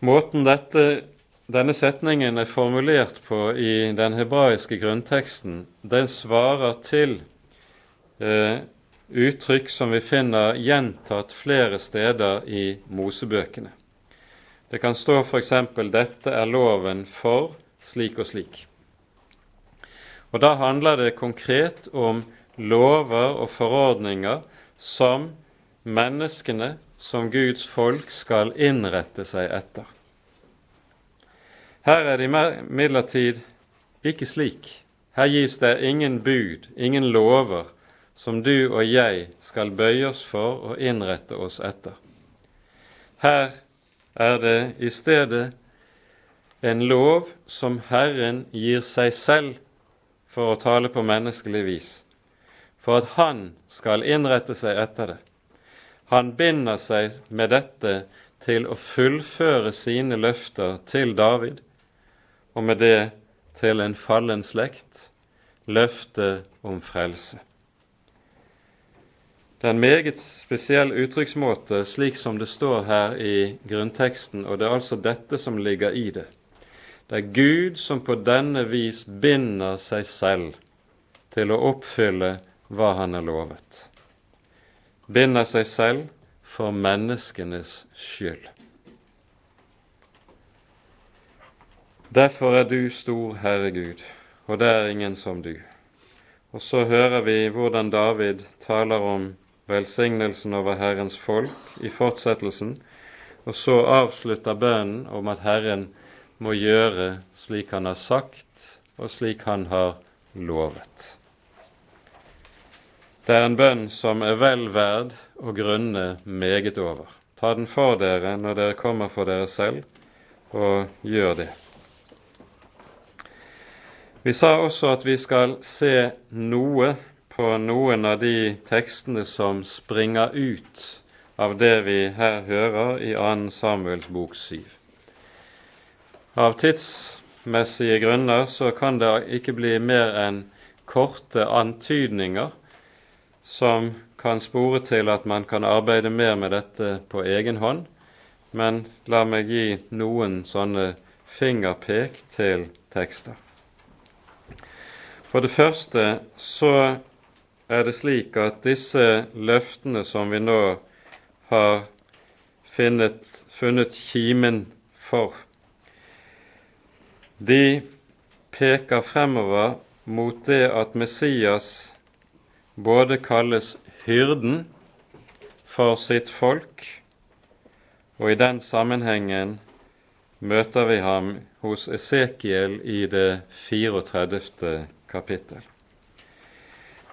Måten dette, denne setningen er formulert på i den hebraiske grunnteksten, den svarer til eh, uttrykk som vi finner gjentatt flere steder i Mosebøkene. Det kan stå f.eks.: Dette er loven for slik og slik. Og Da handler det konkret om lover og forordninger som menneskene som Guds folk skal innrette seg etter. Her er det imidlertid ikke slik. Her gis det ingen bud, ingen lover, som du og jeg skal bøye oss for og innrette oss etter. Her er det i stedet en lov som Herren gir seg selv for å tale på menneskelig vis, for at Han skal innrette seg etter det. Han binder seg med dette til å fullføre sine løfter til David, og med det til en fallen slekt, løftet om frelse. Det er en meget spesiell uttrykksmåte, slik som det står her i grunnteksten, og det er altså dette som ligger i det. Det er Gud som på denne vis binder seg selv til å oppfylle hva han har lovet. Binder seg selv for menneskenes skyld. Derfor er du stor, Herre Gud, og det er ingen som du. Og så hører vi hvordan David taler om velsignelsen over Herrens folk i fortsettelsen, og så avslutter bønnen om at Herren må gjøre slik han har sagt, og slik han har lovet. Det er en bønn som er vel verd å grunne meget over. Ta den for dere når dere kommer for dere selv, og gjør det. Vi sa også at vi skal se noe på noen av de tekstene som springer ut av det vi her hører i 2. Samuels bok 7. Av tidsmessige grunner så kan det ikke bli mer enn korte antydninger som kan spore til at man kan arbeide mer med dette på egen hånd, men la meg gi noen sånne fingerpek til tekster. For det første så er det slik at disse løftene som vi nå har finnet, funnet kimen for, de peker fremover mot det at Messias både kalles hyrden for sitt folk, og i den sammenhengen møter vi ham hos Esekiel i det 34 kapittel.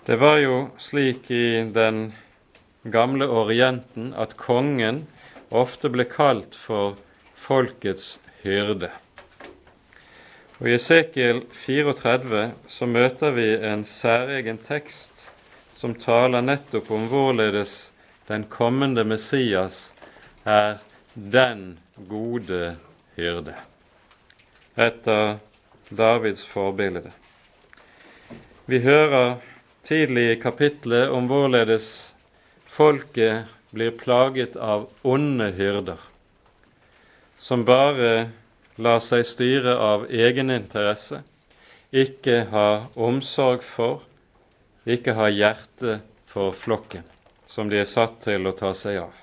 Det var jo slik i den gamle Orienten at kongen ofte ble kalt for folkets hyrde. Og I Esekiel 34 så møter vi en særegen tekst som taler nettopp om hvorledes den kommende Messias er den gode hyrde, etter Davids forbilde. Vi hører tidlig i kapitlet om hvorledes folket blir plaget av onde hyrder, som bare lar seg styre av egeninteresse, ikke har omsorg for, ikke har hjerte for flokken, som de er satt til å ta seg av.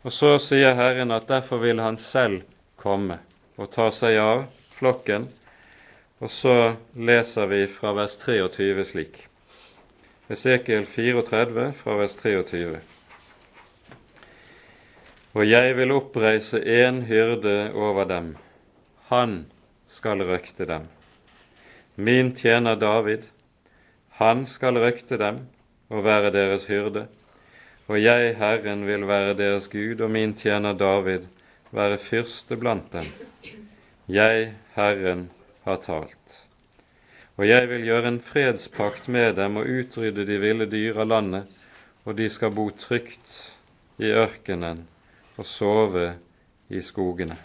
Og så sier Herren at derfor vil Han selv komme og ta seg av flokken og så leser vi fra vers 23 slik. Esekiel 34 fra vers 23. Og jeg vil oppreise en hyrde over dem, han skal røkte dem. Min tjener David, han skal røkte dem og være deres hyrde. Og jeg, Herren, vil være deres Gud, og min tjener David være fyrste blant dem. Jeg, Herren, har talt. Og jeg vil gjøre en fredspakt med dem og utrydde de ville dyr av landet, og de skal bo trygt i ørkenen og sove i skogene.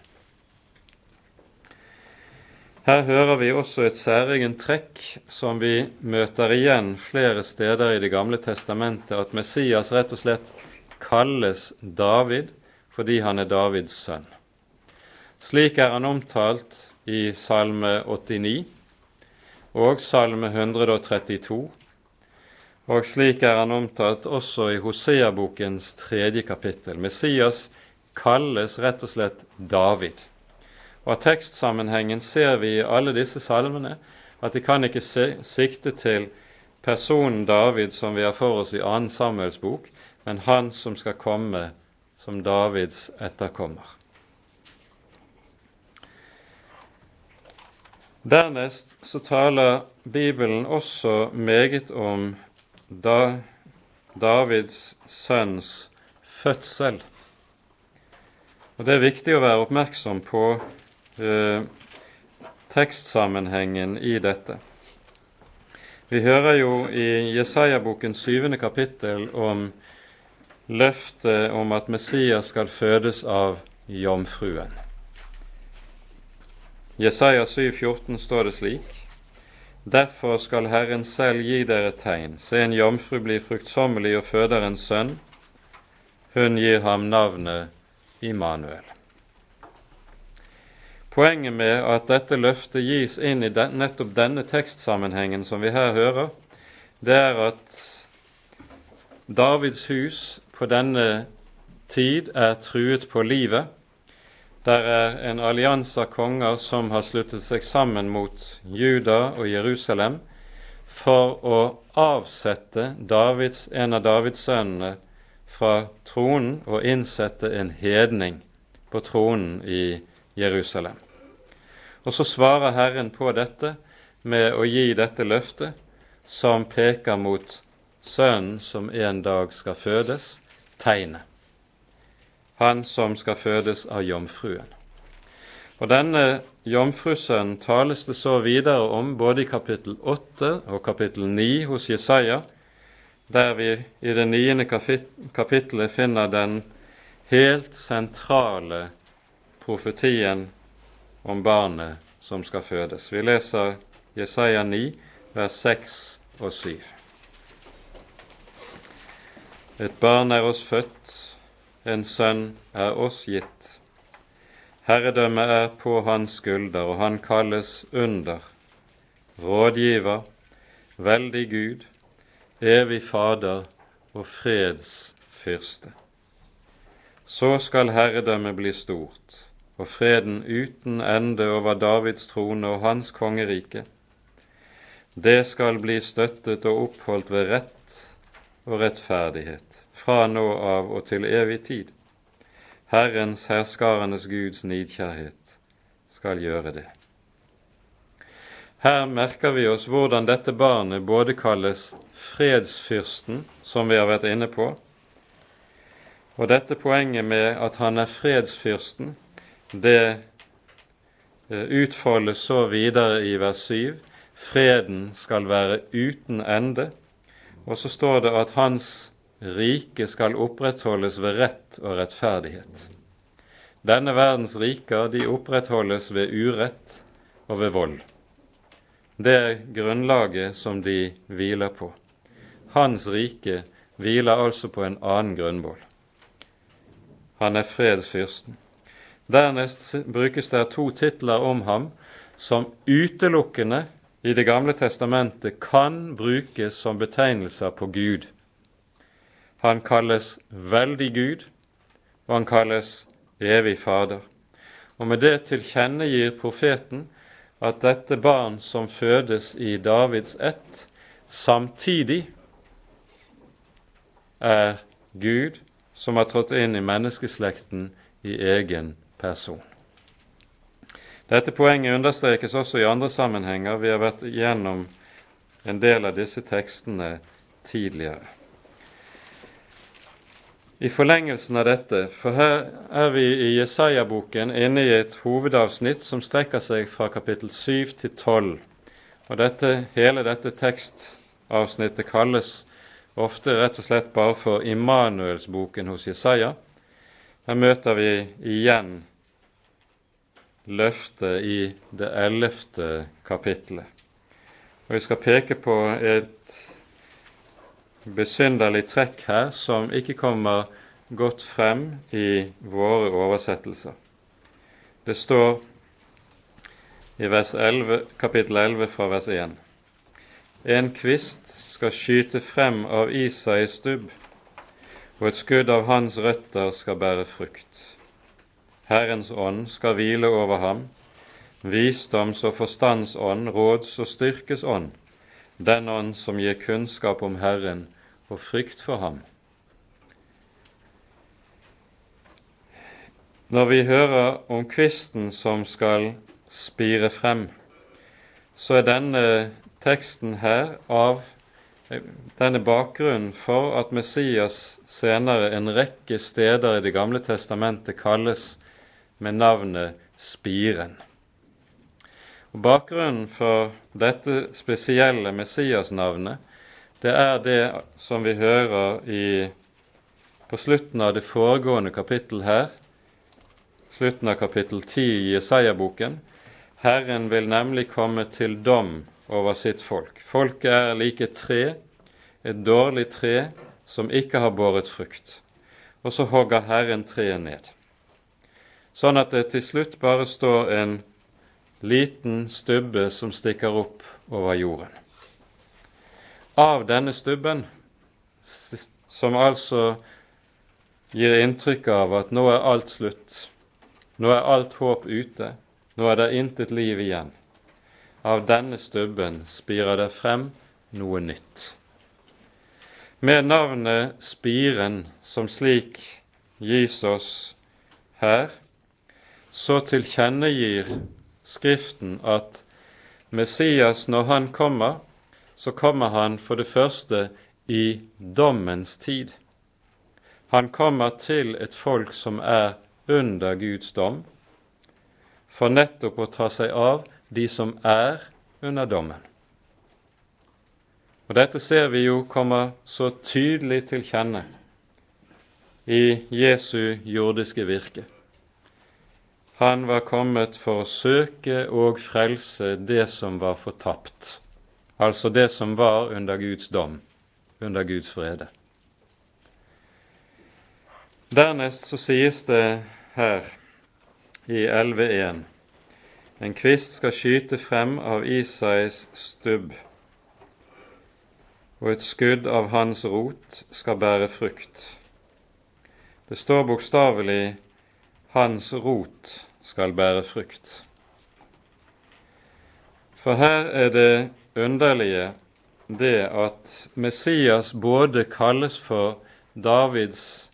Her hører vi også et særegent trekk som vi møter igjen flere steder i Det gamle testamentet, at Messias rett og slett kalles David fordi han er Davids sønn. Slik er han omtalt i Salme 89 og Salme 132. Og slik er han omtalt også i Hosea-bokens tredje kapittel. Messias kalles rett og slett David. Og Av tekstsammenhengen ser vi i alle disse salmene at de kan ikke sikte til personen David som vi har for oss i 2. Samuels bok, men han som skal komme som Davids etterkommer. Dernest så taler Bibelen også meget om da Davids sønns fødsel. Og Det er viktig å være oppmerksom på eh, tekstsammenhengen i dette. Vi hører jo i Jesaja-bokens syvende kapittel om løftet om at Messias skal fødes av jomfruen. Jesaja 7,14 står det slik:" Derfor skal Herren selv gi dere tegn. Se, en jomfru blir fruktsommelig og føder en sønn. Hun gir ham navnet Immanuel. Poenget med at dette løftet gis inn i den, nettopp denne tekstsammenhengen som vi her hører, det er at Davids hus på denne tid er truet på livet. Der er en allianse av konger som har sluttet seg sammen mot Juda og Jerusalem for å avsette Davids, en av Davids sønnene fra tronen og innsette en hedning på tronen i Jerusalem. Og så svarer Herren på dette med å gi dette løftet, som peker mot sønnen som en dag skal fødes, tegnet. Han som skal fødes av jomfruen. Og denne jomfrusønnen tales det så videre om både i kapittel 8 og kapittel 9 hos Jesaja, der vi i det niende kapittelet finner den helt sentrale profetien om barnet som skal fødes. Vi leser Jesaja 9, vers 6 og 7. Et barn er oss født, en sønn er oss gitt. Herredømmet er på hans skulder, og han kalles under, rådgiver, veldig Gud, evig Fader og freds fyrste. Så skal herredømmet bli stort, og freden uten ende over Davids trone og hans kongerike. Det skal bli støttet og oppholdt ved rett og rettferdighet fra nå av og til evig tid. Herrens, herskarenes Guds nidkjærhet skal gjøre det. Her merker vi oss hvordan dette barnet både kalles fredsfyrsten, som vi har vært inne på, og dette poenget med at han er fredsfyrsten, det eh, utfoldes så videre i vers 7. Freden skal være uten ende. Og så står det at hans Riket skal opprettholdes ved rett og rettferdighet. Denne verdens riker de opprettholdes ved urett og ved vold. Det er grunnlaget som de hviler på. Hans rike hviler altså på en annen grunnvoll. Han er fredsfyrsten. Dernest brukes det to titler om ham som utelukkende i Det gamle testamentet kan brukes som betegnelser på Gud. Han kalles veldig Gud, og han kalles evig Fader. Og med det tilkjennegir profeten at dette barn som fødes i Davids ett, samtidig er Gud som har trådt inn i menneskeslekten i egen person. Dette poenget understrekes også i andre sammenhenger. Vi har vært gjennom en del av disse tekstene tidligere. I forlengelsen av dette, for her er vi i Jesaja-boken inne i et hovedavsnitt som strekker seg fra kapittel 7 til 12. Og dette, hele dette tekstavsnittet kalles ofte rett og slett bare for Immanuelsboken hos Jesaja. Her møter vi igjen løftet i det ellevte kapittelet. Og Vi skal peke på et besynderlig trekk her som ikke kommer godt frem i våre oversettelser. Det står i 11, kapittel 11 fra vers 1. En kvist skal skyte frem av isa i stubb, og et skudd av hans røtter skal bære frukt. Herrens ånd skal hvile over ham, visdoms- og forstandsånd, råds- og styrkes ånd, den ånd som gir kunnskap om Herren og frykt for ham. Når vi hører om kvisten som skal spire frem, så er denne teksten her av denne bakgrunnen for at Messias senere en rekke steder i Det gamle testamentet kalles med navnet Spiren. Og Bakgrunnen for dette spesielle Messias-navnet det er det som vi hører i, på slutten av det foregående kapittel her, slutten av kapittel 10 i Jesaja-boken. Herren vil nemlig komme til dom over sitt folk. Folket er like tre, et dårlig tre som ikke har båret frukt. Og så hogger Herren treet ned. sånn at det til slutt bare står en liten stubbe som stikker opp over jorden. Av denne stubben, som altså gir inntrykk av at nå er alt slutt, nå er alt håp ute, nå er det intet liv igjen. Av denne stubben spirer det frem noe nytt. Med navnet spiren, som slik gis oss her, så tilkjennegir Skriften at Messias, når han kommer, så kommer han for det første i dommens tid. Han kommer til et folk som er under Guds dom, for nettopp å ta seg av de som er under dommen. Og Dette ser vi jo kommer så tydelig til kjenne i Jesu jordiske virke. Han var kommet for å søke og frelse det som var fortapt, altså det som var under Guds dom, under Guds frede. Dernest så sies det her i 11.1.: En kvist skal skyte frem av Isais stubb, og et skudd av hans rot skal bære frukt. Det står bokstavelig 'hans rot' skal bære frukt. For her er det underlige det at Messias både kalles for Davids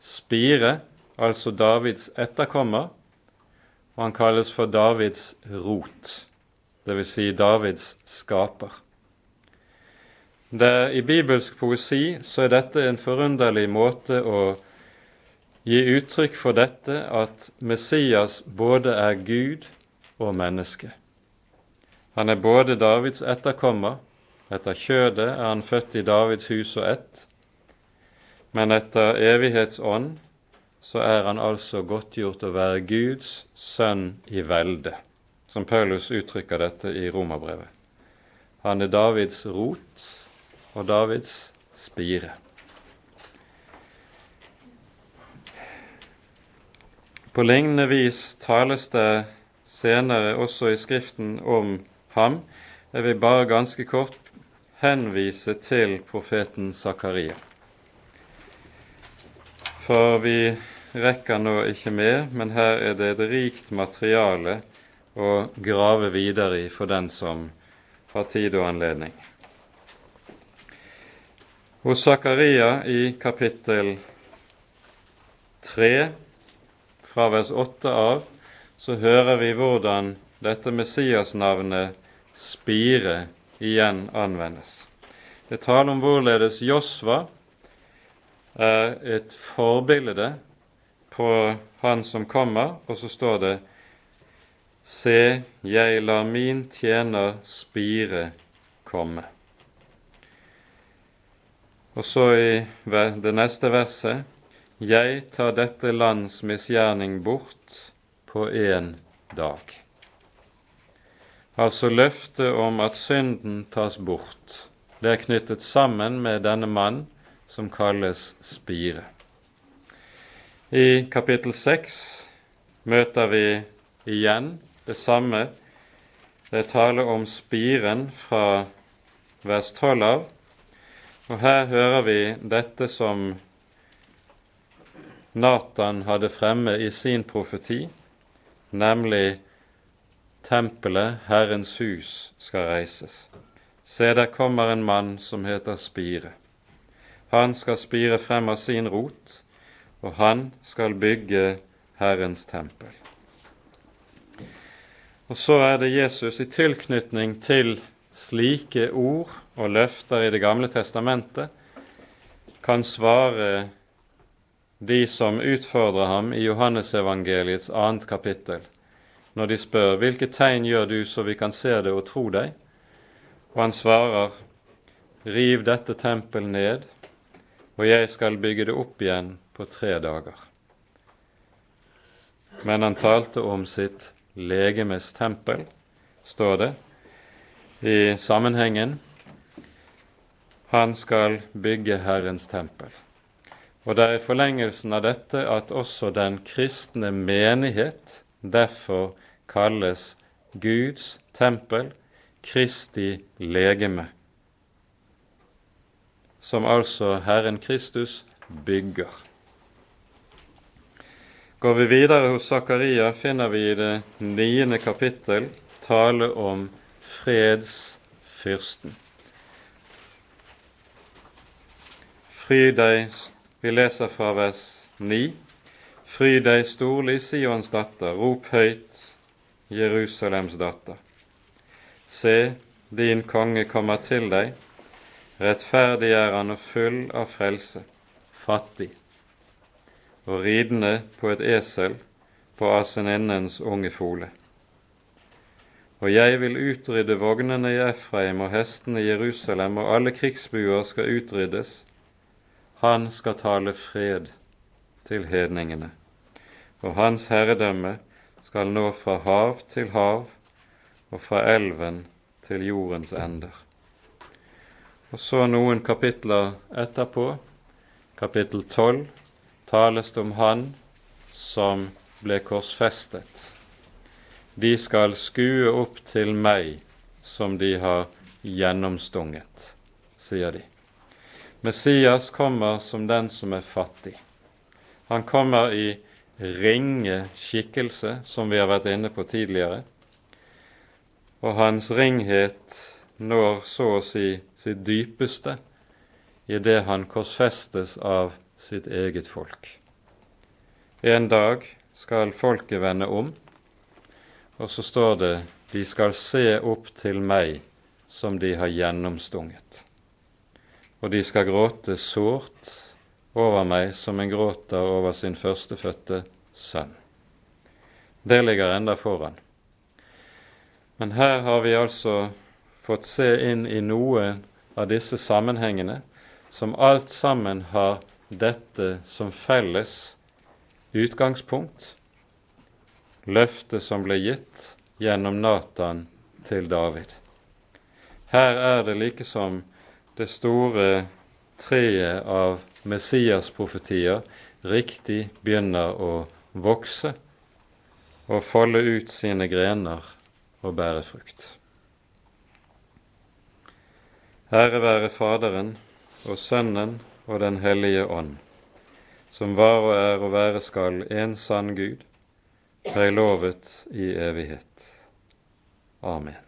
spire, altså Davids etterkommer, og han kalles for Davids rot, dvs. Si Davids skaper. Der I bibelsk poesi så er dette en forunderlig måte å gi uttrykk for dette at Messias både er Gud og menneske. Han er både Davids etterkommer, etter kjødet er han født i Davids hus og ett, men etter evighetsånd så er han altså godtgjort å være Guds sønn i velde, som Paulus uttrykker dette i Romerbrevet. Han er Davids rot og Davids spire. På lignende vis tales det senere også i Skriften om ham. Jeg vil bare ganske kort henvise til profeten Zakaria. For vi rekker nå ikke mer, men her er det et rikt materiale å grave videre i for den som har tid og anledning. Hos Zakaria i kapittel 3 fra vers 8 av, så hører vi hvordan dette Messias-navnet spire igjen anvendes. Det taler om hvorledes Josva er et forbilde på han som kommer, og så står det Se, jeg lar min tjener spire komme. Og så i det neste verset jeg tar dette lands misgjerning bort på én dag. Altså løftet om at synden tas bort. Det er knyttet sammen med denne mann som kalles Spire. I kapittel seks møter vi igjen det samme. Det er tale om spiren fra vers 12 av, og her hører vi dette som Natan hadde fremme i sin profeti, nemlig tempelet, Herrens hus, skal reises. Se, der kommer en mann som heter Spire. Han skal spire frem av sin rot, og han skal bygge Herrens tempel. Og så er det Jesus i tilknytning til slike ord og løfter i Det gamle testamentet kan svare de som utfordrer ham i Johannesevangeliets annet kapittel, når de spør hvilke tegn gjør du så vi kan se det og tro deg? Og han svarer, riv dette tempel ned, og jeg skal bygge det opp igjen på tre dager. Men han talte om sitt legemes tempel, står det i sammenhengen. Han skal bygge Herrens tempel. Og det er i forlengelsen av dette at også den kristne menighet derfor kalles Guds tempel, Kristi legeme, som altså Herren Kristus bygger. Går vi videre hos Zakaria, finner vi i det niende kapittel tale om fredsfyrsten. Fry deg, vi leser fra vers 9. Fry deg storlig, Sions datter, rop høyt, Jerusalems datter. Se, din konge kommer til deg, rettferdig er han og full av frelse, fattig, og ridende på et esel, på aseninnens unge fole. Og jeg vil utrydde vognene i Efraim og hestene i Jerusalem, og alle krigsbuer skal utryddes. Han skal tale fred til hedningene, og hans herredømme skal nå fra hav til hav og fra elven til jordens ender. Og så noen kapitler etterpå, kapittel 12, tales det om Han som ble korsfestet. De skal skue opp til meg som de har gjennomstunget, sier de. Messias kommer som den som er fattig. Han kommer i ringe skikkelse, som vi har vært inne på tidligere og hans ringhet når så å si sitt dypeste i det han korsfestes av sitt eget folk. En dag skal folket vende om, og så står det de skal se opp til meg som de har gjennomstunget. Og de skal gråte sårt over meg som en gråter over sin førstefødte sønn. Det ligger enda foran. Men her har vi altså fått se inn i noen av disse sammenhengene som alt sammen har dette som felles utgangspunkt, løftet som ble gitt gjennom Natan til David. Her er det like som det store treet av Messias-profetier riktig begynner å vokse og folde ut sine grener og bære frukt. Ære være Faderen og Sønnen og Den hellige ånd, som var og er og være skal en sann Gud, høylovet i evighet. Amen.